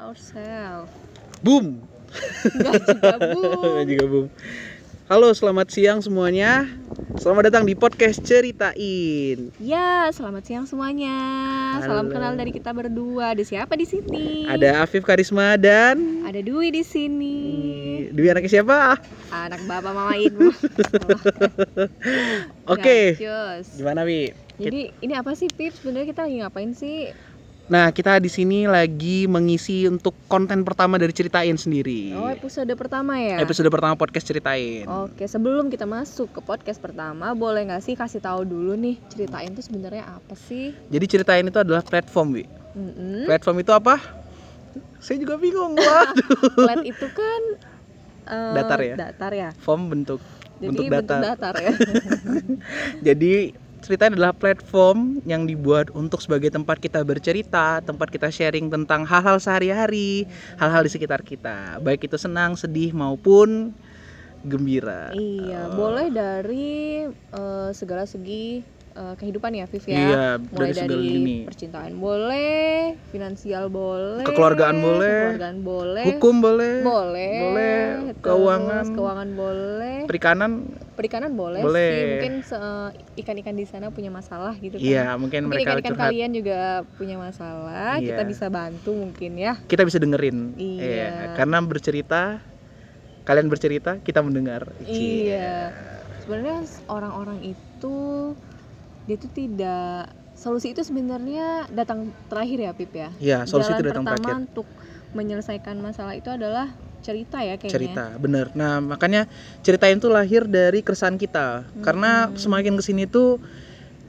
ourselves. Boom. Enggak juga. Nggak juga boom. Halo, selamat siang semuanya. Selamat datang di podcast Ceritain. Ya, selamat siang semuanya. Salam Halo. kenal dari kita berdua. Ada siapa di sini? Ada Afif Karisma dan Ada Dwi di sini. Dwi anaknya siapa? Anak bapak mama ibu. Oke. Gacus. Gimana, Wi? Jadi ini apa sih Pip? Sebenarnya kita lagi ngapain sih? Nah, kita di sini lagi mengisi untuk konten pertama dari Ceritain sendiri. Oh, episode pertama ya. Episode pertama podcast Ceritain. Oke, sebelum kita masuk ke podcast pertama, boleh nggak sih kasih tahu dulu nih ceritain tuh sebenarnya apa sih? Jadi Ceritain itu adalah platform, Wi. Mm-mm. Platform itu apa? Saya juga bingung. Waduh. Flat itu kan eh, Datar ya? Datar ya. Form bentuk Jadi bentuk bentuk data. datar ya. Jadi cerita adalah platform yang dibuat untuk sebagai tempat kita bercerita, tempat kita sharing tentang hal-hal sehari-hari, hal-hal di sekitar kita, baik itu senang, sedih maupun gembira. iya, boleh dari eh, segala segi eh, kehidupan ya, Viv ya. Iya, Mulai dari segala dari lini. percintaan boleh, finansial boleh, Kekeluargaan boleh, kekeluargaan boleh, Hukum boleh, boleh, boleh, keuangan. keuangan boleh, perikanan, perikanan boleh, Boleh. sih. Mungkin se- ikan-ikan di sana punya masalah gitu kan. iya mungkin, Mungkin mereka ikan-ikan kalian juga punya masalah, kita Iya. bisa bantu mungkin ya. Kita bisa dengerin. Iya. karena bercerita, kalian bercerita, kita mendengar. Cie. Iya. Sebenarnya orang-orang itu dia tuh tidak solusi itu sebenarnya datang terakhir ya Pip ya. Iya, solusi Jalan itu datang pertama terakhir. untuk menyelesaikan masalah itu adalah cerita ya kayaknya. cerita bener nah makanya ceritain tuh lahir dari keresahan kita karena Hmm. semakin ke sini tuh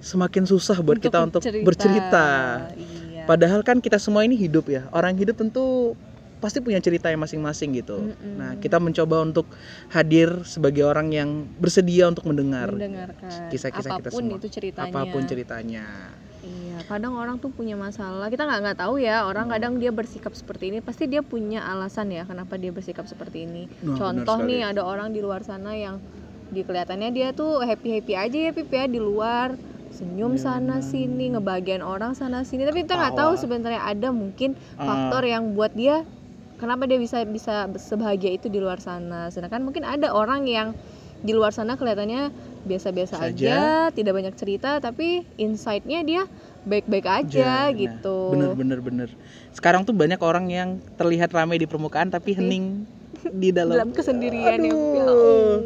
semakin susah buat kita untuk bercerita. bercerita Iya. padahal kan kita semua ini hidup ya orang hidup tentu pasti punya cerita yang masing-masing gitu Mm-mm. nah kita mencoba untuk hadir sebagai orang yang bersedia untuk mendengar kisah-kisah kita apa pun semua. itu ceritanya. apa pun ceritanya Iya, kadang orang tuh punya masalah. Kita nggak nggak tahu ya. Orang Hmm. kadang dia bersikap seperti ini, pasti dia punya alasan ya kenapa dia bersikap seperti ini. Nah, Contoh nih ada orang di luar sana yang di kelihatannya dia tuh happy happy aja ya Pip ya di luar senyum Iya, sana nah. sini ngebagian orang sana sini tapi kita nggak tahu sebenarnya ada mungkin Ah. faktor yang buat dia kenapa dia bisa bisa sebahagia itu di luar sana sedangkan mungkin ada orang yang di luar sana kelihatannya biasa-biasa Saja. aja tidak banyak cerita tapi inside-nya dia baik-baik aja Nah, gitu bener bener bener sekarang tuh banyak orang yang terlihat ramai di permukaan tapi hening di dalam dalam kesendirian Aduh.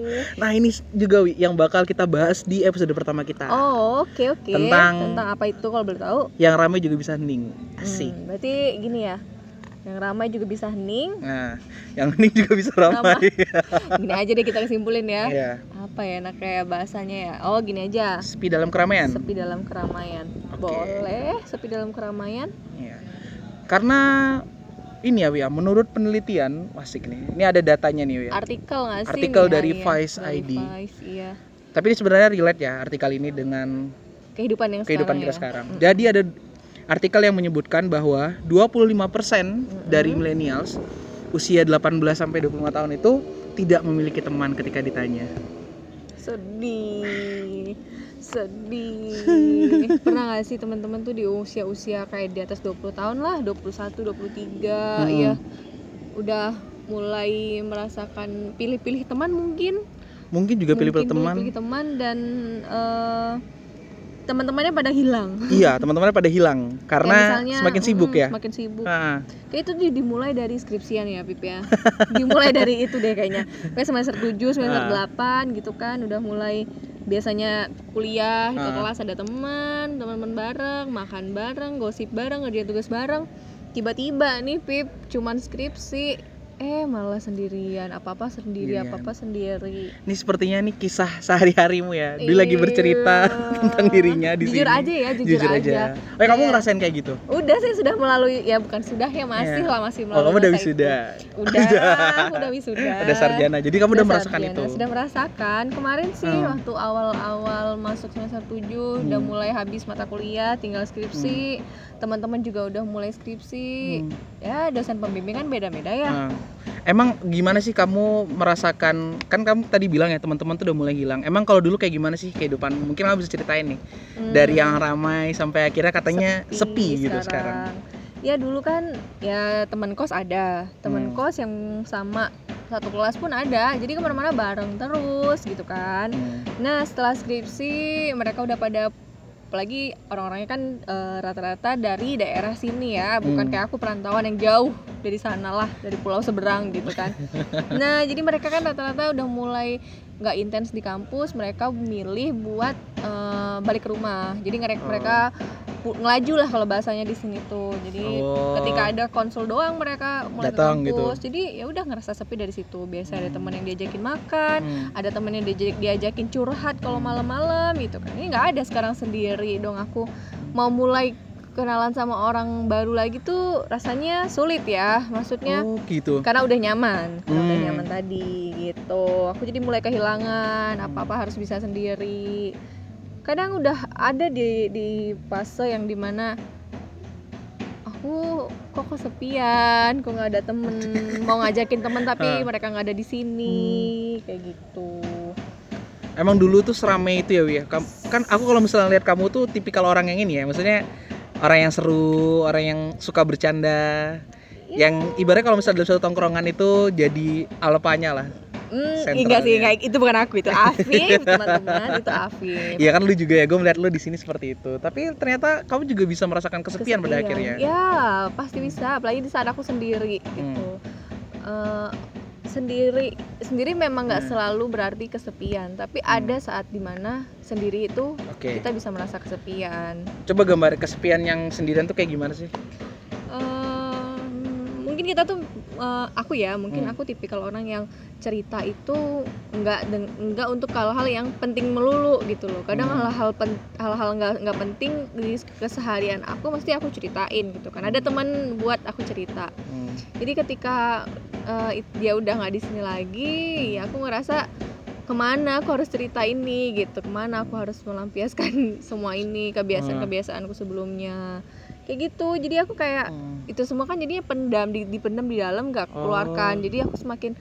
ya. Nah ini juga Wi, yang bakal kita bahas di episode pertama kita. Oh oke oke Tentang- tentang apa itu kalau boleh tahu Yang ramai juga bisa hening. Asik. Hmm, berarti gini ya yang ramai juga bisa hening Nah, yang hening juga bisa ramai. gini aja deh kita kesimpulin ya Iya. apa ya enak kayak bahasanya ya oh gini aja Sepi dalam keramaian. sepi dalam keramaian Oke. boleh sepi dalam keramaian Iya. Karena ini ya Wi, ya, menurut penelitian, asik nih. Ini ada datanya nih Wi. ya. artikel nggak sih Artikel nih, dari iya, Vice dari ID. Vice, iya Tapi ini sebenarnya relate ya artikel ini dengan kehidupan yang kehidupan sekarang kita ya. sekarang. Mm. Jadi ada artikel yang menyebutkan bahwa 25% dari millennials usia 18 sampai 25 tahun itu tidak memiliki teman ketika ditanya. sedih sedih pernah gak sih teman-teman tuh di usia-usia kayak di atas 20 tahun lah 21 23 Hmm. ya udah mulai merasakan pilih-pilih teman mungkin Mungkin juga pilih-pilih teman. pilih teman dan eh, teman-temannya pada hilang. Iya, teman-temannya pada hilang karena misalnya, semakin sibuk mm, ya. semakin sibuk. Nah, kayak itu di- dimulai dari skripsian ya Pip ya. Dimulai dari itu deh kayaknya. Kayak semester 7 semester Ah. 8 gitu kan udah mulai biasanya kuliah ke Ah. kelas ada teman teman-teman bareng makan bareng gosip bareng ngerjain tugas bareng. Tiba-tiba nih Pip cuman skripsi eh malah sendirian apa-apa sendiri Sendirian. apa-apa sendiri ini sepertinya nih kisah sehari-harimu ya. Dia lagi bercerita Iya. tentang dirinya di jujur sini. aja ya jujur, Jujur aja. Oh, ya, kamu Iya. ngerasain kayak gitu? udah sih sudah melalui ya bukan sudah ya masih Iya. lah masih Oh, melalui kamu udah wisuda. udah udah wisuda Ada sarjana. Jadi kamu udah merasakan sarjana, itu. sudah merasakan kemarin sih Hmm. waktu awal-awal masuk semester 7 udah Hmm. mulai habis mata kuliah tinggal skripsi teman-teman juga udah mulai skripsi Hmm. ya dosen pembimbing kan beda-beda ya Nah, Emang gimana sih kamu merasakan kan kamu tadi bilang ya teman-teman tuh udah mulai hilang. Emang kalau dulu kayak gimana sih kehidupan? Mungkin kamu bisa ceritain nih Hmm. dari yang ramai sampai akhirnya katanya sepi, gitu sekarang. ya dulu kan ya teman kos ada teman Hmm. kos yang sama satu kelas pun ada jadi ke mana-mana bareng terus gitu kan Hmm. nah setelah skripsi mereka udah pada apalagi orang-orangnya kan eh, rata-rata dari daerah sini ya bukan Hmm. kayak aku perantauan yang jauh dari sana lah dari pulau seberang gitu kan nah jadi mereka kan rata-rata udah mulai nggak intens di kampus mereka milih buat eh, balik ke rumah jadi mereka Oh. mereka pu- ngelaju lah kalau bahasanya di sini tuh jadi Oh. ketika ada konsul doang mereka mulai Datang ke gitu. jadi ya udah ngerasa sepi dari situ biasa ada teman yang diajakin makan Hmm. ada temen yang diajak, diajakin curhat kalau malam-malam gitu kan ini nggak ada sekarang sendiri dong aku mau mulai kenalan sama orang baru lagi tuh rasanya sulit ya maksudnya Oh, gitu. karena udah nyaman karena udah Hmm. nyaman tadi gitu aku jadi mulai kehilangan apa apa harus bisa sendiri kadang udah ada di di fase yang di mana aku kok kesepian kok nggak ada temen mau ngajakin temen tapi mereka nggak ada di sini kayak gitu Emang dulu tuh seramai itu ya, Wi Kan aku kalau misalnya lihat kamu tuh tipikal orang yang ini ya, maksudnya orang yang seru, orang yang suka bercanda. Iya. Yang ibaratnya kalau misalnya dalam satu tongkrongan itu jadi alpanya lah. Hmm, sentralnya. enggak sih, enggak, itu bukan aku itu Afif, teman-teman, itu Afif. Iya kan lu juga ya, gue melihat lu di sini seperti itu. Tapi ternyata kamu juga bisa merasakan kesepian, pada Kesepian. akhirnya. Ya, pasti bisa, apalagi di saat aku sendiri gitu. Eh, sendiri sendiri memang nggak Hmm. selalu berarti kesepian, tapi Hmm. ada saat di mana sendiri itu Oke. kita bisa merasa kesepian. Coba gambar kesepian yang sendirian tuh kayak gimana sih? Mungkin kita tuh eh, aku ya mungkin Hmm. aku tipikal orang yang cerita itu nggak nggak untuk hal-hal yang penting melulu gitu loh. Kadang Hmm. hal-hal pen- hal-hal nggak nggak penting di keseharian aku mesti aku ceritain gitu kan. Ada teman buat aku cerita. Hmm. jadi ketika it- dia udah nggak di sini lagi ya aku ngerasa ke mana aku harus cerita ini? gitu. Ke mana aku harus melampiaskan semua ini kebiasaan kebiasaanku sebelumnya kayak gitu jadi aku kayak Hmm. itu semua kan jadinya pendam di, dipendam di dalam nggak keluarkan Oh. jadi aku semakin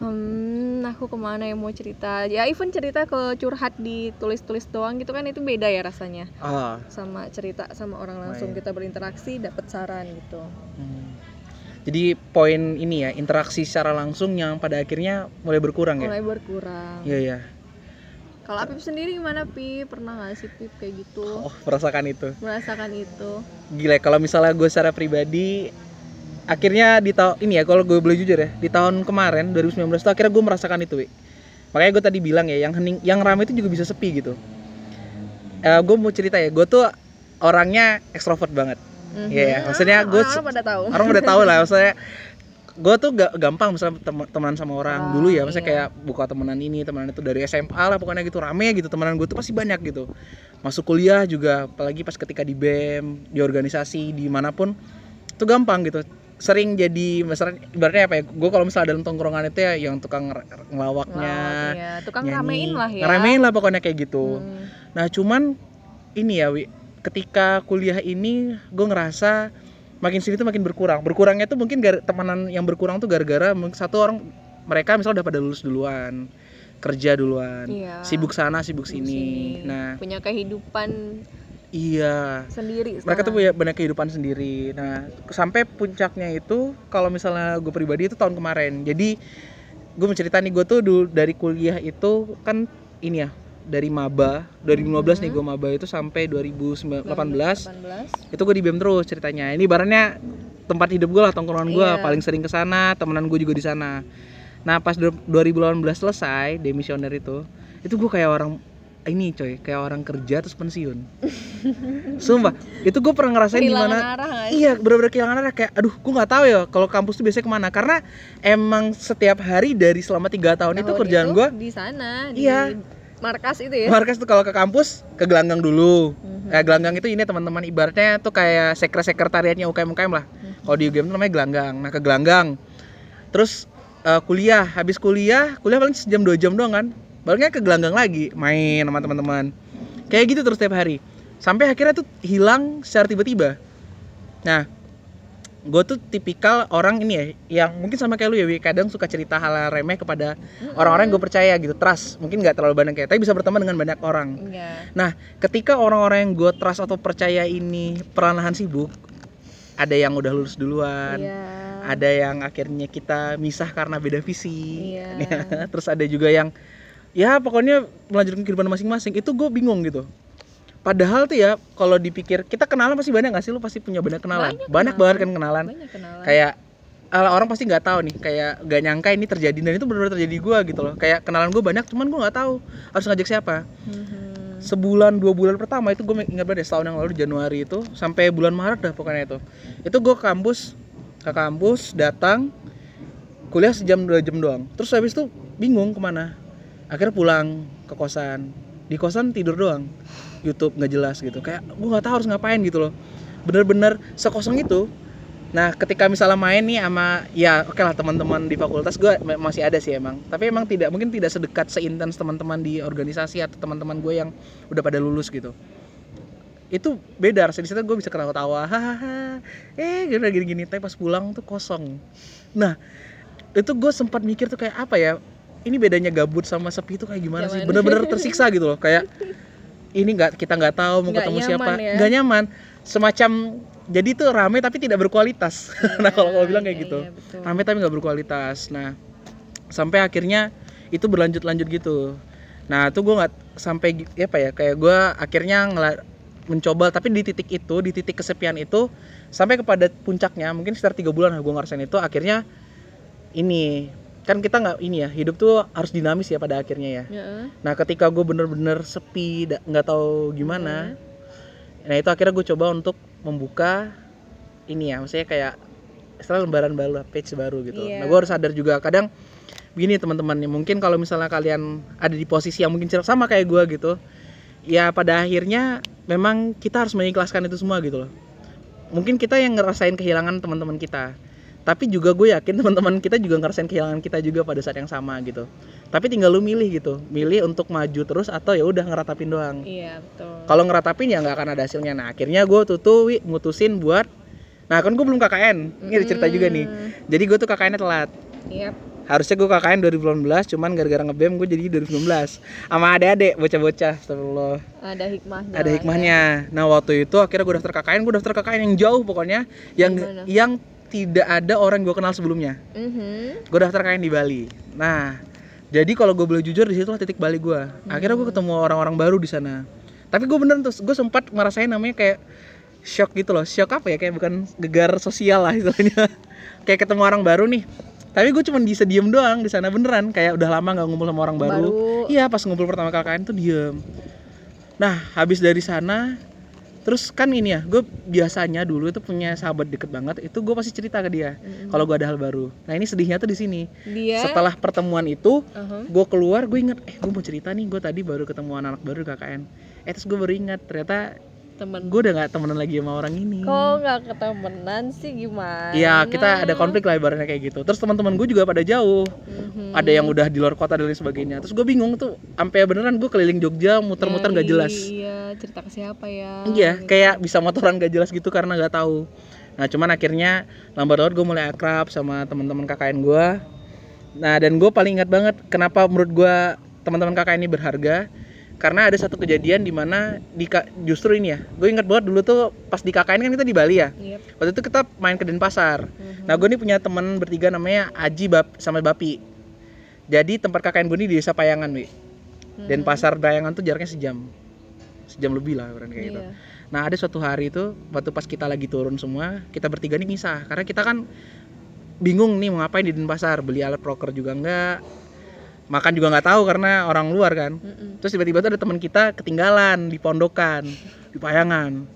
hmm aku ke mana yang mau cerita ya even cerita ke curhat di tulis-tulis doang gitu kan itu beda ya rasanya Ah. sama cerita sama orang langsung iya. kita berinteraksi dapat saran gitu Hmm. Jadi poin ini ya interaksi secara langsung yang pada akhirnya mulai berkurang ya. mulai berkurang Iya iya. Kalau Apip sendiri gimana Pip pernah nggak sih Pip kayak gitu Oh merasakan itu. merasakan itu Gila kalau misalnya gue secara pribadi akhirnya di tahun ini ya kalau gue boleh jujur ya di tahun kemarin 2019 tuh akhirnya gue merasakan itu Wi. Makanya gue tadi bilang ya yang hening yang ramai itu juga bisa sepi gitu. Eh gue mau cerita ya gue tuh orangnya ekstrovert banget. Mhm. Iya, iya. Maksudnya gue orang pada tahu orang udah tahu lah maksudnya gue tuh gak gampang misalnya tem- temenan sama orang Ah, dulu ya maksudnya iya. kayak buka temenan ini temenan itu dari SMA lah pokoknya gitu rame gitu temenan gue tuh pasti banyak gitu masuk kuliah juga apalagi pas ketika di BEM di organisasi di mana pun itu gampang gitu sering jadi misalnya ibaratnya apa ya gue kalau misalnya dalam tongkrongan itu ya yang tukang nge- ngelawaknya Ngelawak, ya. tukang nyanyi, ramein lah ya ngeramein lah pokoknya kayak gitu Hmm. Nah cuman ini ya Wi, ketika kuliah ini gue ngerasa makin sini tuh makin berkurang. Berkurangnya tuh mungkin gar- temenan yang berkurang tuh gara-gara satu orang mereka misalnya udah pada lulus duluan, kerja duluan, Iya. sibuk sana sibuk sini. sini. Nah punya kehidupan iya sendiri mereka tuh punya banyak kehidupan sendiri. Nah sampai puncaknya itu kalau misalnya gue pribadi itu tahun kemarin. Jadi gue mencerita nih gue tuh dulu dari kuliah itu kan ini ya dari maba 2015 nih Mhm. gue maba itu sampai 2018 18 itu gue di BEM terus ceritanya ini ibaratnya tempat hidup gue lah tongkrongan gue Iya. paling sering ke sana temenan gue juga di sana nah pas du- 2018 selesai demisioner itu itu gue kayak orang ini coy kayak orang kerja terus pensiun sumpah itu gue pernah ngerasain arah nggak sih? iya bener-bener kehilangan arah kayak aduh gue nggak tahu ya kalau kampus tuh biasanya ke mana karena emang setiap hari dari selama tiga tahun, itu Tahun kerjaan itu gue di sana Iya. di markas itu ya markas tuh kalau ke kampus ke gelanggang dulu Mhm. Eh, gelanggang itu ini teman-teman ibaratnya tuh kayak sekre sekretariatnya UKM UKM lah. Kalau di UGM itu namanya gelanggang. Nah ke gelanggang. Terus eh, kuliah, habis kuliah, kuliah paling sejam dua jam doang kan. Baliknya ke gelanggang lagi, main sama teman-teman. Kayak gitu terus setiap hari. Sampai akhirnya tuh hilang secara tiba-tiba. Nah, gue tuh tipikal orang ini ya, yang mungkin sama kayak lu ya, Wi, kadang suka cerita hal remeh kepada orang-orang yang gue percaya gitu, trust. Mungkin nggak terlalu banyak kayak, tapi bisa berteman dengan banyak orang. Iya. Nah, ketika orang-orang yang gue trust atau percaya ini perlahan-lahan sibuk, ada yang udah lulus duluan Iya. ada yang akhirnya kita misah karena beda visi Iya. terus ada juga yang ya pokoknya melanjutkan kehidupan masing-masing itu gue bingung gitu padahal tuh ya kalau dipikir kita kenalan pasti banyak gak sih? Lu pasti punya banyak kenalan. Banyak banyak, kenalan. banget kan kenalan. Banyak kenalan. kayak orang pasti nggak tahu nih kayak gak nyangka ini terjadi dan itu benar-benar terjadi gue gitu loh. Kayak kenalan gue banyak cuman gue nggak tahu harus ngajak siapa. Mhm. sebulan dua bulan pertama itu gue ingat banget deh, setahun yang lalu Januari itu sampai bulan Maret dah pokoknya itu. Itu gue ke kampus ke kampus datang kuliah sejam dua jam doang. Terus habis itu bingung ke mana. Akhirnya pulang ke kosan. Di kosan tidur doang YouTube nggak jelas gitu. Kayak gue nggak tahu harus ngapain gitu loh. Bener-bener sekosong itu. Nah ketika misalnya main nih sama ya oke lah teman-teman di fakultas gue masih ada sih emang. Tapi emang tidak mungkin tidak sedekat seintens teman-teman di organisasi atau teman-teman gue yang udah pada lulus gitu. Itu beda rasanya di situ gue bisa ketawa-tawa hahaha eh gini gini gini tapi pas pulang tuh kosong. Nah itu gue sempat mikir tuh kayak apa ya ini bedanya gabut sama sepi itu kayak gimana? sih? Bener-bener tersiksa gitu loh. Kayak ini nggak kita nggak tahu mau Nggak ketemu siapa. nyaman ya? nggak nyaman. Semacam jadi tuh rame tapi tidak berkualitas. Nah kalau kalau bilang kayak Iya, gitu. betul. rame tapi nggak berkualitas. Nah sampai akhirnya itu berlanjut-lanjut gitu. Nah itu gue nggak sampai gi- apa ya kayak gue akhirnya ngela- mencoba tapi di titik itu di titik kesepian itu sampai kepada puncaknya mungkin sekitar tiga bulan gue ngerasain itu akhirnya ini kan kita nggak ini ya hidup tuh harus dinamis ya pada akhirnya ya. Heeh. nah ketika gue bener-bener sepi nggak tahu gimana nah itu akhirnya gue coba untuk membuka ini ya maksudnya kayak istilah lembaran baru page baru gitu. Iya. nah gue harus sadar juga kadang begini teman-teman nih mungkin kalau misalnya kalian ada di posisi yang mungkin sama kayak gue gitu ya pada akhirnya memang kita harus mengikhlaskan itu semua gitu loh. Mungkin kita yang ngerasain kehilangan teman-teman kita tapi juga gue yakin teman-teman kita juga ngerasain kehilangan kita juga pada saat yang sama gitu. Tapi tinggal lu milih gitu. Milih untuk maju terus atau ya udah ngeratapin doang. Iya, betul. kalau ngeratapin ya nggak akan ada hasilnya. Nah akhirnya gue tuh tuh Wi, mutusin buat nah kan gue belum KKN ini ada cerita juga nih. Hmm, jadi gue tuh KKN telat. Yap. harusnya gue KKN 2018 cuman gara-gara ngebem gue jadi 2019 sama adik-adik bocah-bocah astagfirullah. Ada hikmahnya. ada lah hikmahnya. Nah waktu itu akhirnya gue daftar KKN gue daftar KKN yang jauh pokoknya. Yang Gimana? yang tidak ada orang gue kenal sebelumnya. Ya. Mhm. gue daftar KKN di Bali. Nah jadi kalau gue boleh jujur di situlah titik balik gue akhirnya gue ketemu orang-orang baru di sana. Tapi gue bener tuh gue sempat ngerasain namanya kayak shock gitu loh. Shock apa ya? Kayak bukan gegar sosial lah istilahnya. Kayak ketemu orang baru nih. Tapi gue cuma bisa diem doang di sana beneran. Kayak udah lama nggak ngumpul sama orang baru, Baru. iya pas ngumpul pertama KKN tuh diem. Nah habis dari sana terus kan ini ya gue biasanya dulu itu punya sahabat deket banget itu gue pasti cerita ke dia Mhm. kalau gue ada hal baru nah ini sedihnya tuh di sini Dia setelah pertemuan itu Uh-huh. gue keluar gue inget eh gue mau cerita nih gue tadi baru ketemu anak-anak baru di KKN eh terus gue baru ingat ternyata temen. Gue udah nggak temenan lagi sama orang ini. Kok nggak ketemenan sih gimana? Iya kita ada konflik lah ibaratnya kayak gitu. Terus teman-teman gue juga pada jauh. Mhm. ada yang udah di luar kota dan lain sebagainya. Terus gue bingung tuh sampai beneran gue keliling Jogja muter-muter nggak Nyari, jelas. iya cerita ke siapa ya? Iya gitu. kayak bisa motoran gak jelas gitu karena nggak tahu. Nah cuman akhirnya lambat laun gue mulai akrab sama teman-teman KKN gue nah dan gue paling ingat banget kenapa menurut gue teman-teman KKN ini berharga karena ada satu kejadian di mana di justru ini ya gue ingat banget dulu tuh pas di KKN kan kita di Bali ya Yep. waktu itu kita main ke Denpasar Mhm. nah gue nih punya teman bertiga namanya Aji Bap sama Bapi jadi tempat KKN gue ini di desa Payangan wi Mhm. Denpasar Payangan tuh jaraknya sejam sejam lebih lah kayak gitu Iya. Nah ada suatu hari itu waktu pas kita lagi turun semua kita bertiga nih misah karena kita kan bingung nih mau ngapain di Denpasar beli alat proker juga enggak makan juga nggak tahu karena orang luar kan Mhm. terus tiba-tiba tuh ada teman kita ketinggalan di pondokan di Payangan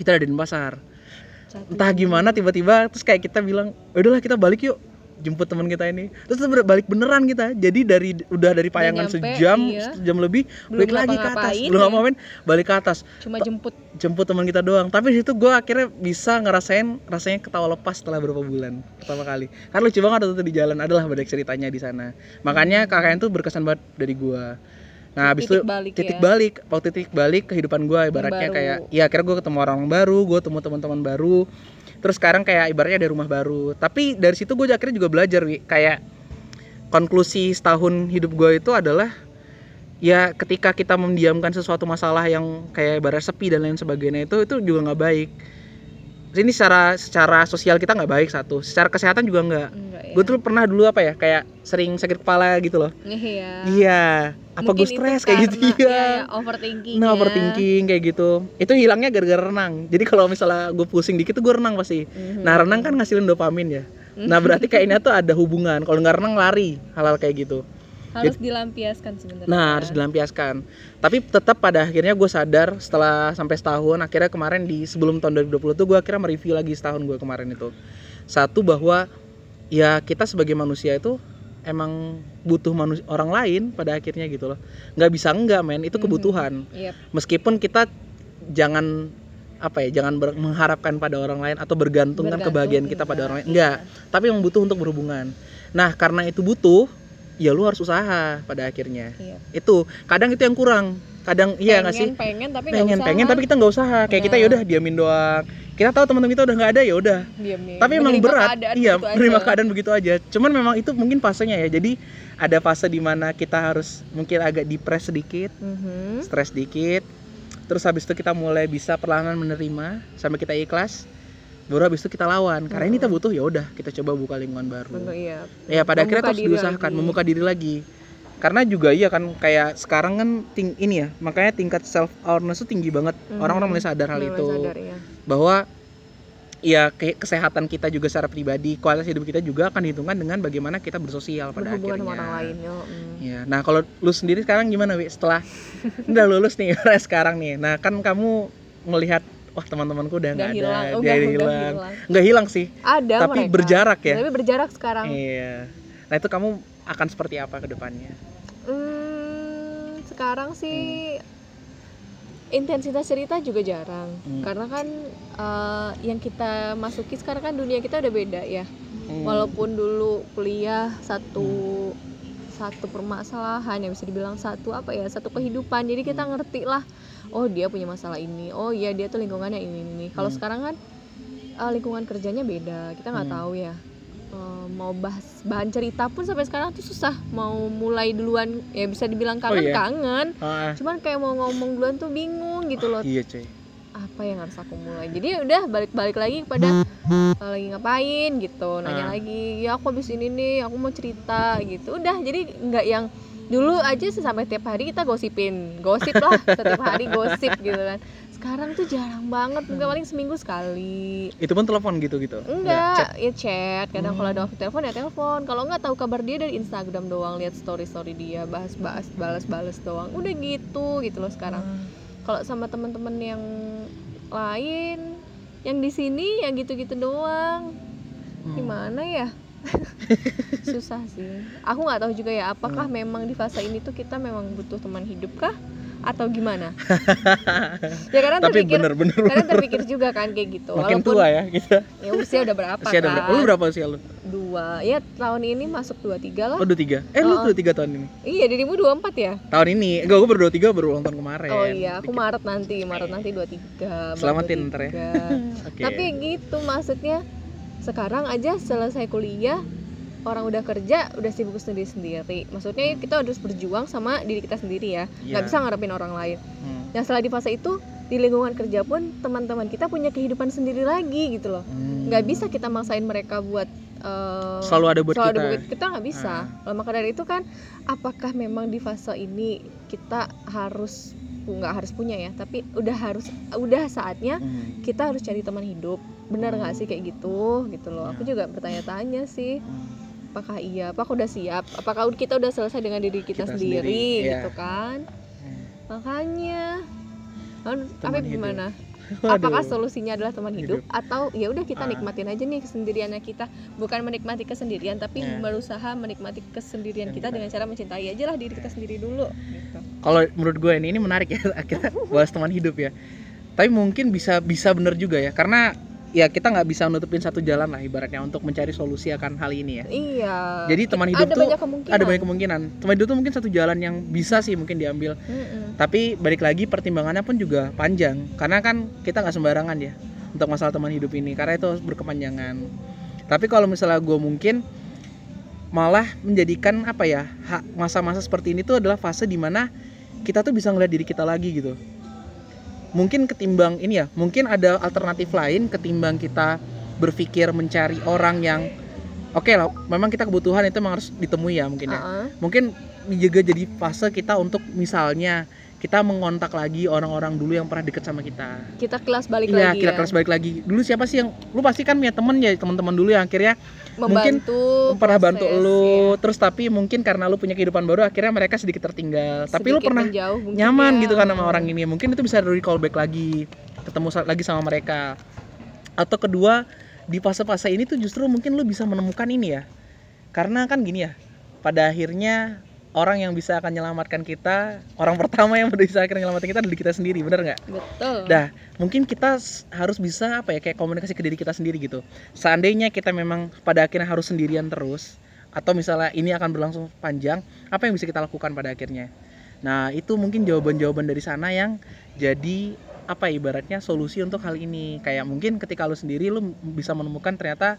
kita ada di Satu. entah gimana tiba-tiba terus kayak kita bilang "Ya udahlah kita balik yuk jemput teman kita ini. Terus balik beneran kita. Jadi dari udah dari Payangan nyampe, sejam iya. sejam lebih Belum balik lagi ke atas. belum ya. ngapain balik ke atas. Cuma jemput. jemput teman kita doang. Tapi di situ gue akhirnya bisa ngerasain rasanya ketawa lepas setelah beberapa bulan pertama kali. Kan lucu banget itu di jalan. Adalah banyak ceritanya di sana. Makanya KKN tuh berkesan banget dari gue nah habis itu Titik balik titik ya. balik. Waktu titik balik kehidupan gue ibaratnya kayak ya akhirnya gue ketemu orang baru gue ketemu teman-teman baru terus sekarang kayak ibaratnya ada rumah baru. Tapi dari situ gue akhirnya juga belajar wi. Kayak konklusi setahun hidup gue itu adalah ya ketika kita mendiamkan sesuatu masalah yang kayak ibarat sepi dan lain sebagainya itu itu juga nggak baik ini secara secara sosial kita nggak baik satu secara kesehatan juga nggak. Ya. Gue tuh pernah dulu apa ya kayak sering sakit kepala gitu loh. Iya. Iya. Apa gue stres kayak gitu iya. iya, iya, overthinking nah ya. overthinking kayak gitu. Itu hilangnya gara-gara renang. Jadi kalau misalnya gue pusing dikit tuh gue renang pasti. Mhm. nah renang kan ngasilin dopamin ya. Nah berarti kayaknya tuh ada hubungan. Kalau nggak renang lari. Hal-hal kayak gitu harus dilampiaskan sebenarnya Nah, harus dilampiaskan. Tapi tetap pada akhirnya gue sadar setelah sampai setahun, akhirnya kemarin di sebelum tahun 2020 tuh gue akhirnya mereview lagi setahun gue kemarin itu. Satu bahwa ya kita sebagai manusia itu emang butuh manusia orang lain pada akhirnya gitu loh. Nggak bisa enggak men, itu Mhm. kebutuhan. Yep. Meskipun kita jangan apa ya, jangan ber- mengharapkan pada orang lain atau bergantungkan Bergantung, kebahagiaan kita pada enggak, orang lain. Enggak, tapi yang butuh untuk berhubungan. Nah, karena itu butuh, ya lu harus usaha pada akhirnya. Iya. itu kadang itu yang kurang. Kadang iya nggak sih? pengen tapi pengen usaha. pengen tapi kita nggak usaha. Kayak kita Nah. ya udah diamin doang. Kita tahu teman-teman kita udah nggak ada ya udah. Tapi emang Menerima berat. keadaan iya gitu menerima keadaan begitu aja. Cuman memang itu mungkin fasenya ya. Jadi ada fase di mana kita harus mungkin agak depres sedikit Mhm. stres sedikit. Terus habis itu kita mulai bisa perlahan menerima sampai kita ikhlas baru habis itu kita lawan karena ini kita butuh ya udah kita coba buka lingkungan baru Bentuk iya. ya pada akhirnya Membuka diri diusahakan lagi. membuka diri lagi karena juga iya kan kayak sekarang kan ting ini ya makanya tingkat self awareness itu tinggi banget Mhm. orang-orang mulai sadar hal Mulai itu sadar, ya. bahwa ya ke- kesehatan kita juga secara pribadi kualitas hidup kita juga akan dihitungkan dengan bagaimana kita bersosial pada berhubungan akhirnya sama orang lain ya. mm. Ya, nah kalau lu sendiri sekarang gimana, Wi? Setelah udah lulus nih sekarang nih. Nah, kan kamu melihat wah teman-temanku udah nggak ada, hilang, dia udah, udah hilang. hilang. Nggak hilang sih, Ada tapi mereka. berjarak ya. Tapi berjarak sekarang. Iya. Nah, itu kamu akan seperti apa ke depannya? Hmm, sekarang sih intensitas cerita juga jarang Hmm. karena kan eh, yang kita masuki sekarang kan dunia kita udah beda ya Hmm. walaupun dulu kuliah satu satu permasalahan yang bisa dibilang satu apa ya satu kehidupan jadi kita ngerti lah oh dia punya masalah ini oh iya dia tuh lingkungannya ini ini, ini. kalau Hmm. sekarang kan eh, lingkungan kerjanya beda kita nggak Hmm. tahu ya Eh, mau bahas bahan cerita pun sampai sekarang tuh susah mau mulai duluan ya bisa dibilang kangen iya? kangen Ah, cuman kayak mau ngomong duluan tuh bingung gitu loh iya, cuy. apa yang harus aku mulai jadi udah balik-balik lagi kepada eh, lagi ngapain gitu nanya Ah. lagi ya aku habis ini nih aku mau cerita gitu udah jadi nggak yang dulu aja sampai tiap hari kita gosipin. Gosip lah setiap hari gosip gitu kan. Sekarang tuh jarang banget mungkin paling seminggu sekali. Itu pun telepon gitu-gitu. chat. enggak ya chat. kadang kalau ada Hmm. waktu telepon ya telepon. Kalau nggak tahu kabar dia dari Instagram doang lihat story story dia bahas-bahas balas-balas doang. Udah gitu gitu loh sekarang. Kalau sama teman-teman yang lain yang di sini ya gitu-gitu doang. Hmm. gimana ya susah sih aku nggak tahu juga ya apakah Hmm. memang di fase ini tuh kita memang butuh teman hidup kah atau gimana ya karena Tapi terpikir bener-bener karena terpikir juga kan kayak gitu makin Walaupun tua ya kita. ya usia udah berapa Usia kan berapa? Lu berapa usia lu? dua ya tahun ini masuk dua tiga lah Oh, 23. Eh, lu Oh. 23 tahun ini. iya dirimu dua empat ya Tahun ini. Enggak, gua baru 23 baru ulang tahun kemarin. oh iya aku Dikit. Maret nanti Maret nanti dua tiga Selamatin ntar ya. Oke. tapi gitu maksudnya sekarang aja selesai kuliah orang udah kerja udah sibuk sendiri sendiri maksudnya kita harus berjuang sama diri kita sendiri ya nggak Iya. bisa ngarepin orang lain Hmm. nah setelah di fase itu di lingkungan kerja pun teman-teman kita punya kehidupan sendiri lagi gitu loh Hmm. nggak bisa kita maksain mereka buat eh, selalu ada buat selalu kita. ada buat kita nggak bisa Ah. Kalau maka dari itu kan apakah memang di fase ini kita harus nggak harus punya ya tapi udah harus udah saatnya Hmm. kita harus cari teman hidup benar nggak sih kayak gitu gitu loh aku Ya. juga bertanya-tanya sih Hmm. apakah iya apakah udah siap apakah kita udah selesai dengan diri kita, Kita sendiri, sendiri, iya. gitu kan Hmm. makanya Lalu, apa hidup. gimana Apakah solusinya adalah teman hidup, Hidup. atau ya udah kita Ah. nikmatin aja nih kesendiriannya kita bukan menikmati kesendirian tapi Ya. berusaha menikmati kesendirian kita- dengan cara mencintai aja lah diri kita sendiri dulu gitu. kalau menurut gue ini ini menarik ya kita bahas teman hidup ya tapi mungkin bisa bisa bener juga ya karena ya kita nggak bisa nutupin satu jalan lah ibaratnya untuk mencari solusi akan hal ini ya. Iya. Jadi teman hidup ada tuh banyak kemungkinan. ada banyak kemungkinan. Teman hidup tuh mungkin satu jalan yang bisa sih mungkin diambil. Mm-mm. tapi balik lagi pertimbangannya pun juga panjang. Karena kan kita nggak sembarangan ya untuk masalah teman hidup ini. Karena itu harus berkepanjangan. Tapi kalau misalnya gue mungkin malah menjadikan apa ya masa-masa seperti ini tuh adalah fase di mana kita tuh bisa ngeliat diri kita lagi gitu mungkin ketimbang ini ya mungkin ada alternatif lain ketimbang kita berpikir mencari orang yang oke lah memang kita kebutuhan itu memang harus ditemui ya mungkin ya Uh-uh. mungkin juga jadi fase kita untuk misalnya kita mengontak lagi orang-orang dulu yang pernah deket sama kita. Kita kelas balik iya lagi kita ya? kelas balik lagi. Dulu siapa sih yang lu pasti kan punya temen ya teman-teman dulu yang akhirnya mungkin membantu pernah bantu lu. ya. terus tapi mungkin karena lu punya kehidupan baru akhirnya mereka sedikit tertinggal. Tapi lu Sedikit pernah menjauh mungkin nyaman ya. gitu kan sama orang ini. Mungkin itu bisa recall back lagi ketemu lagi sama mereka. Atau kedua di fase-fase ini tuh justru mungkin lu bisa menemukan ini ya. Karena kan gini ya pada akhirnya orang yang bisa akan menyelamatkan kita orang pertama yang bisa akhirnya menyelamatkan kita adalah diri kita sendiri bener nggak betul Dah, mungkin kita harus bisa apa ya kayak komunikasi ke diri kita sendiri gitu. Seandainya kita memang pada akhirnya harus sendirian terus atau misalnya ini akan berlangsung panjang, apa yang bisa kita lakukan pada akhirnya? Nah, itu mungkin jawaban-jawaban dari sana yang jadi apa ya, ibaratnya solusi untuk hal ini. Kayak mungkin ketika lu sendiri lu bisa menemukan ternyata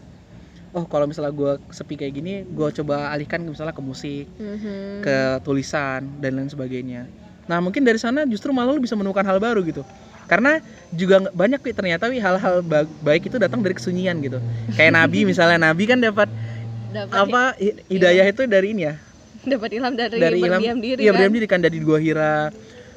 oh kalau misalnya gue sepi kayak gini, gue coba alihkan misalnya ke musik Mhm. ke tulisan dan lain sebagainya. Nah mungkin dari sana justru malah lu bisa menemukan hal baru gitu. Karena juga banyak Wi, ternyata Wi, hal-hal ba- baik itu datang dari kesunyian gitu. Kayak Nabi misalnya Nabi kan dapat dapat apa hi- hidayah itu dari ini ya, dapat ilham dari, dari ilham berdiam diri iya kan berdiam diri kan dari gua hira.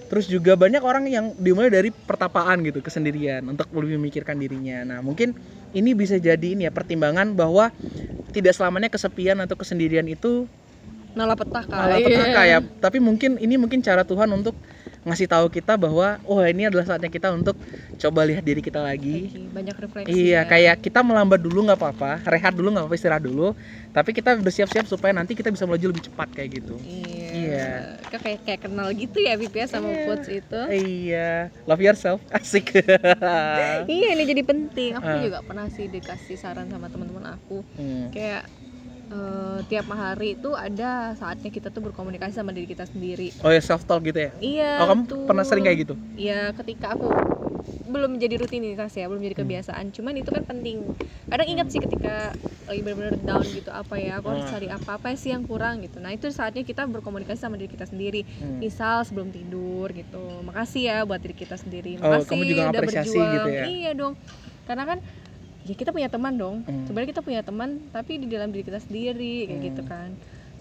Terus juga banyak orang yang dimulai dari pertapaan gitu, kesendirian untuk lebih memikirkan dirinya. Nah, mungkin ini bisa jadi ini ya pertimbangan bahwa tidak selamanya kesepian atau kesendirian itu malah petaka malah petaka ya. Tapi mungkin ini mungkin cara Tuhan untuk ngasih tahu kita bahwa oh ini adalah saatnya kita untuk coba lihat diri kita lagi Lagi banyak refleksi iya ya. kayak kita melambat dulu nggak apa-apa rehat dulu nggak apa-apa istirahat dulu tapi kita bersiap-siap supaya nanti kita bisa melaju lebih cepat kayak gitu iya Iya. Kayak kayak kenal gitu ya Pip ya sama Iya. quotes itu iya love yourself asik iya ini jadi penting aku Ah. juga pernah sih dikasih saran sama teman-teman aku Hmm. kayak eh, tiap hari itu ada saatnya kita tuh berkomunikasi sama diri kita sendiri oh ya self talk gitu ya iya oh kamu betul. pernah sering kayak gitu Iya, ketika aku belum menjadi rutinitas ya, belum Hmm. jadi kebiasaan. Cuman itu kan penting. Kadang ingat sih ketika lagi benar-benar down gitu apa ya, aku harus Hmm. cari apa apa sih yang kurang gitu. Nah itu saatnya kita berkomunikasi sama diri kita sendiri. Hmm. Misal sebelum tidur gitu. Makasih ya buat diri kita sendiri. Oh, Makasih kamu juga udah berjuang. gitu ya? Iya dong. Karena kan ya kita punya teman dong. Hmm. Sebenarnya kita punya teman tapi di dalam diri kita sendiri kayak Hmm. gitu kan.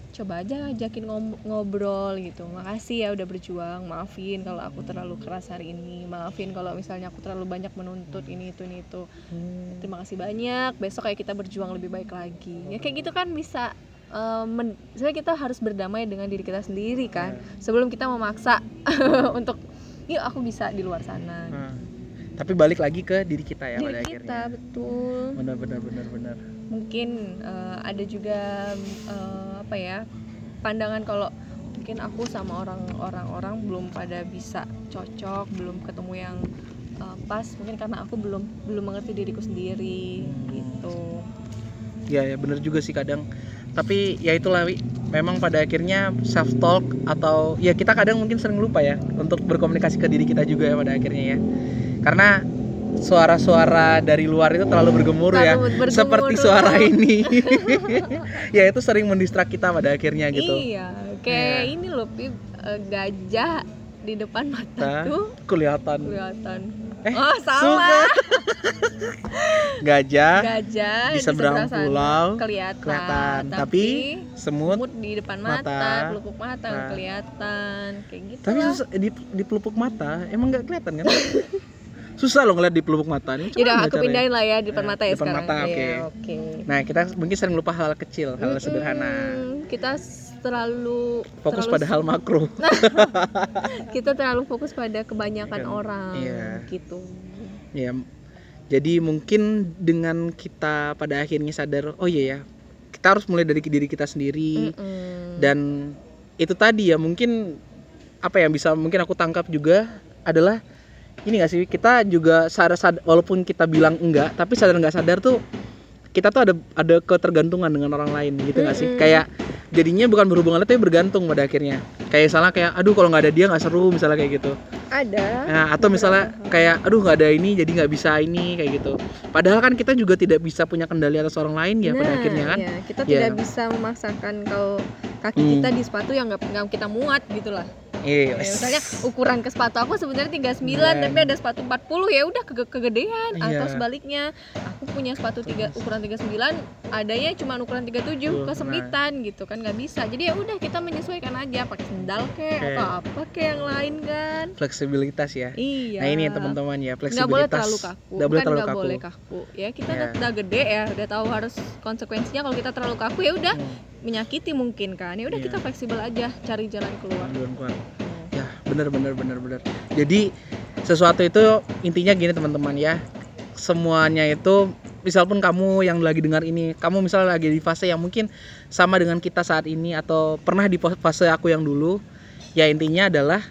Coba aja ajakin ngobrol gitu. Makasih ya udah berjuang. Maafin kalau aku terlalu keras hari ini. Maafin kalau misalnya aku terlalu banyak menuntut ini itu ini itu. Hmm. terima kasih banyak. Besok kayak kita berjuang lebih baik lagi. Ya kayak gitu kan bisa men- sebenarnya kita harus berdamai dengan diri kita sendiri kan. Sebelum kita memaksa untuk yuk aku bisa di luar sana. Nah, tapi balik lagi ke diri kita ya pada diri kita akhirnya betul benar benar benar benar mungkin eh, ada juga eh, apa ya pandangan kalau mungkin aku sama orang-orang orang belum pada bisa cocok belum ketemu yang eh, pas mungkin karena aku belum belum mengerti diriku sendiri Hmm. gitu Ya ya bener juga sih kadang. Tapi ya itulah Wi. Memang pada akhirnya self talk atau ya kita kadang mungkin sering lupa ya untuk berkomunikasi ke diri kita juga ya pada akhirnya ya. Karena suara-suara dari luar itu terlalu bergemuruh ya. Bergemuruh. Seperti suara ini. ya itu sering mendistrak kita pada akhirnya gitu. iya kayak Iya. ini loh Pip eh, gajah di depan mata Hah? tuh Kelihatan kelihatan Eh, oh salah gajah gajah di seberang pulau kelihatan, kelihatan, tapi, tapi semut semut di depan mata, mata, pelupuk mata nah. kelihatan kayak gitu tapi lah. di, di pelupuk mata emang nggak kelihatan kan susah loh ngeliat di pelupuk mata ini. Yaudah aku caranya? pindahin lah ya di depan Nah, mata ya depan sekarang. mata, oke. Iya, oke. nah kita mungkin sering lupa hal kecil hal Mm-mm, sederhana. Kita terlalu fokus terlalu pada hal makro. Kita terlalu fokus pada kebanyakan Kan, orang iya. gitu ya jadi mungkin dengan kita pada akhirnya sadar oh iya ya kita harus mulai dari diri kita sendiri. Mm-mm. dan itu tadi ya mungkin apa yang bisa mungkin aku tangkap juga adalah ini gak sih kita juga sadar, sadar walaupun kita bilang enggak tapi sadar nggak sadar tuh kita tuh ada ada ketergantungan dengan orang lain gitu gak sih? Mm-mm. kayak jadinya bukan berhubungan tapi bergantung pada akhirnya. Kayak salah kayak aduh kalau nggak ada dia nggak seru misalnya kayak gitu. Ada. Nah atau misalnya kayak aduh nggak ada ini jadi nggak bisa ini kayak gitu. Padahal kan kita juga tidak bisa punya kendali atas orang lain ya pada Nah, akhirnya kan? iya, kita Iya. tidak bisa memaksakan kalau kaki Hmm. kita di sepatu yang nggak nggak kita muat gitu lah Iya. Ya, misalnya ukuran ke sepatu aku sebenarnya 39 tapi ada sepatu 40 ya udah ke kegedean atau Iya. sebaliknya aku punya sepatu tiga ukuran 39 adanya cuma ukuran 37 Betul, kesempitan gitu kan nggak bisa jadi ya udah kita menyesuaikan aja pakai sendal kek Oke. atau apa kek yang lain kan Fleksibilitas ya. iya Nah ini ya teman-teman ya nggak boleh fleksibilitas. terlalu kaku Nggak boleh kan terlalu kaku. boleh kaku ya kita Iya. udah, gede ya udah tahu harus konsekuensinya kalau kita terlalu kaku ya udah Hmm, menyakiti mungkin kan ya udah Iya. kita fleksibel aja cari jalan keluar duluan keluar. Ya bener bener bener bener. Jadi sesuatu itu intinya gini teman-teman ya. Semuanya itu misal pun kamu yang lagi dengar ini, kamu misalnya lagi di fase yang mungkin sama dengan kita saat ini atau pernah di fase aku yang dulu, ya intinya adalah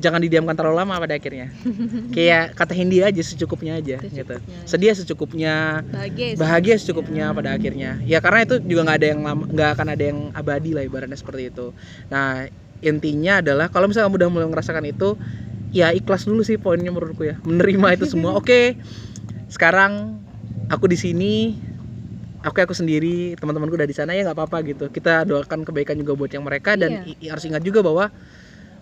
jangan didiamkan terlalu lama pada akhirnya. Kayak kata Hindi aja secukupnya aja gitu. Secukupnya. Sedia secukupnya, bahagia ya bahagia secukupnya pada akhirnya. Ya karena itu juga nggak ada yang nggak akan ada yang abadi lah ibaratnya seperti itu. Nah intinya adalah kalau misalnya kamu udah mulai merasakan itu, ya ikhlas dulu sih poinnya menurutku ya. Menerima itu semua. Oke, sekarang aku di sini. Aku aku sendiri, teman-temanku udah di sana ya nggak apa-apa gitu. Kita doakan kebaikan juga buat yang mereka dan i- harus ingat juga bahwa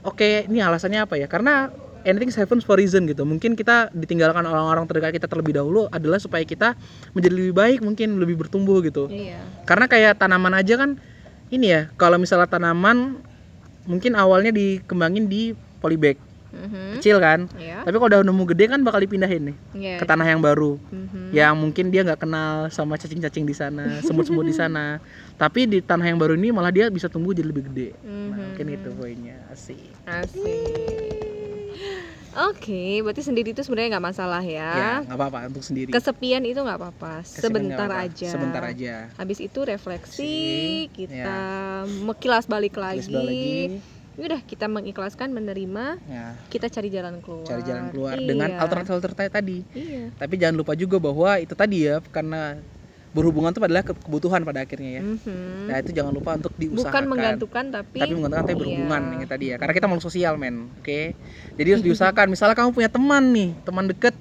oke ini alasannya apa ya? Karena anything happens for reason gitu. Mungkin kita ditinggalkan orang-orang terdekat kita terlebih dahulu adalah supaya kita menjadi lebih baik, mungkin lebih bertumbuh gitu. iya Karena kayak tanaman aja kan ini ya, kalau misalnya tanaman mungkin awalnya dikembangin di polybag Mhm. kecil kan. Iya. Tapi kalau udah nemu gede kan bakal dipindahin nih Iya. ke tanah yang baru. Mhm. Yang mungkin dia nggak kenal sama cacing-cacing di sana, semut-semut di sana. Tapi di tanah yang baru ini malah dia bisa tumbuh jadi lebih gede. Nah, Mhm. mungkin itu poinnya. Asik. Asik. Oke, berarti sendiri itu sebenarnya nggak masalah Ya, ya. nggak apa-apa untuk sendiri. Kesepian itu nggak apa-apa, sebentar nggak apa-apa. aja. Sebentar aja. Habis itu refleksi, Si, kita mekilas balik lagi. Terus balik lagi. Ya Udah kita mengikhlaskan, menerima, Ya, kita cari jalan keluar. cari jalan keluar Iya. dengan alternatif-alternatif tadi. Iya. Tapi jangan lupa juga bahwa itu tadi ya karena berhubungan itu adalah ke- kebutuhan pada akhirnya ya. Mhm. Nah, itu jangan lupa untuk diusahakan. Bukan menggantungkan tapi, tapi menggantungkan tapi berhubungan Iya. yang tadi ya. Karena kita makhluk sosial, men. Oke. Jadi harus diusahakan. Misalnya kamu punya teman nih, teman deket.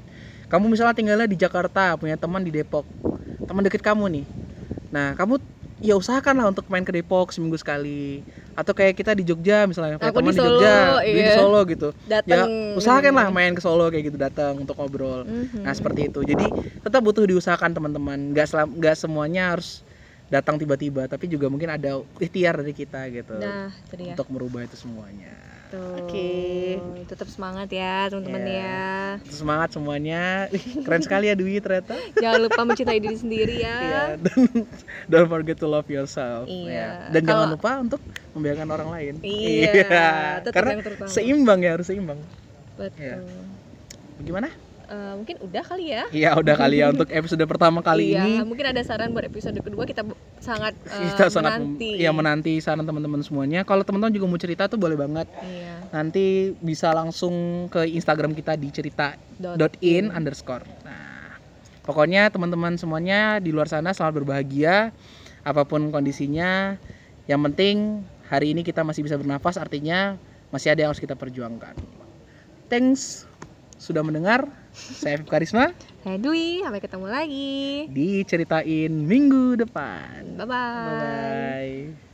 Kamu misalnya tinggalnya di Jakarta, punya teman di Depok. Teman deket kamu nih. Nah, kamu ya usahakan lah untuk main ke Depok seminggu sekali. Atau kayak kita di Jogja misalnya, punya teman di di, Jogja, dia di iya. Solo gitu. Ya, datang. usahakan lah main ke Solo kayak gitu datang untuk ngobrol. Mhm. Nah seperti itu. Jadi tetap butuh diusahakan teman-teman. Nggak selam, nggak semuanya harus datang tiba-tiba, tapi juga mungkin ada ikhtiar dari kita gitu Nah, itu dia. untuk merubah itu semuanya. Tuh. Oke. Tetap semangat ya, teman-teman Iya. ya. Semangat semuanya. Keren sekali ya Dwi ternyata. Jangan lupa mencintai diri sendiri ya. Iya. Dan don't forget to love yourself. Iya. ya. Dan jangan Kalau- lupa untuk membiarkan orang lain. Iya, tetap Karena yang terutama. seimbang ya harus seimbang. Betul. Iya. Gimana? Eh, mungkin udah kali ya. Iya udah kali ya untuk episode pertama kali iya, ini. mungkin ada saran buat episode kedua kita sangat eh, kita sangat mem- menanti. ya menanti saran teman-teman semuanya. Kalau teman-teman juga mau cerita tuh boleh banget. Iya. Nanti bisa langsung ke Instagram kita di cerita dot in underscore. Nah, pokoknya teman-teman semuanya di luar sana selamat berbahagia apa pun kondisinya. Yang penting hari ini kita masih bisa bernafas, artinya masih ada yang harus kita perjuangkan. Thanks sudah mendengar. Saya Afif Karisma Saya Dwi, sampai ketemu lagi. diceritain minggu depan. Bye bye. Bye bye.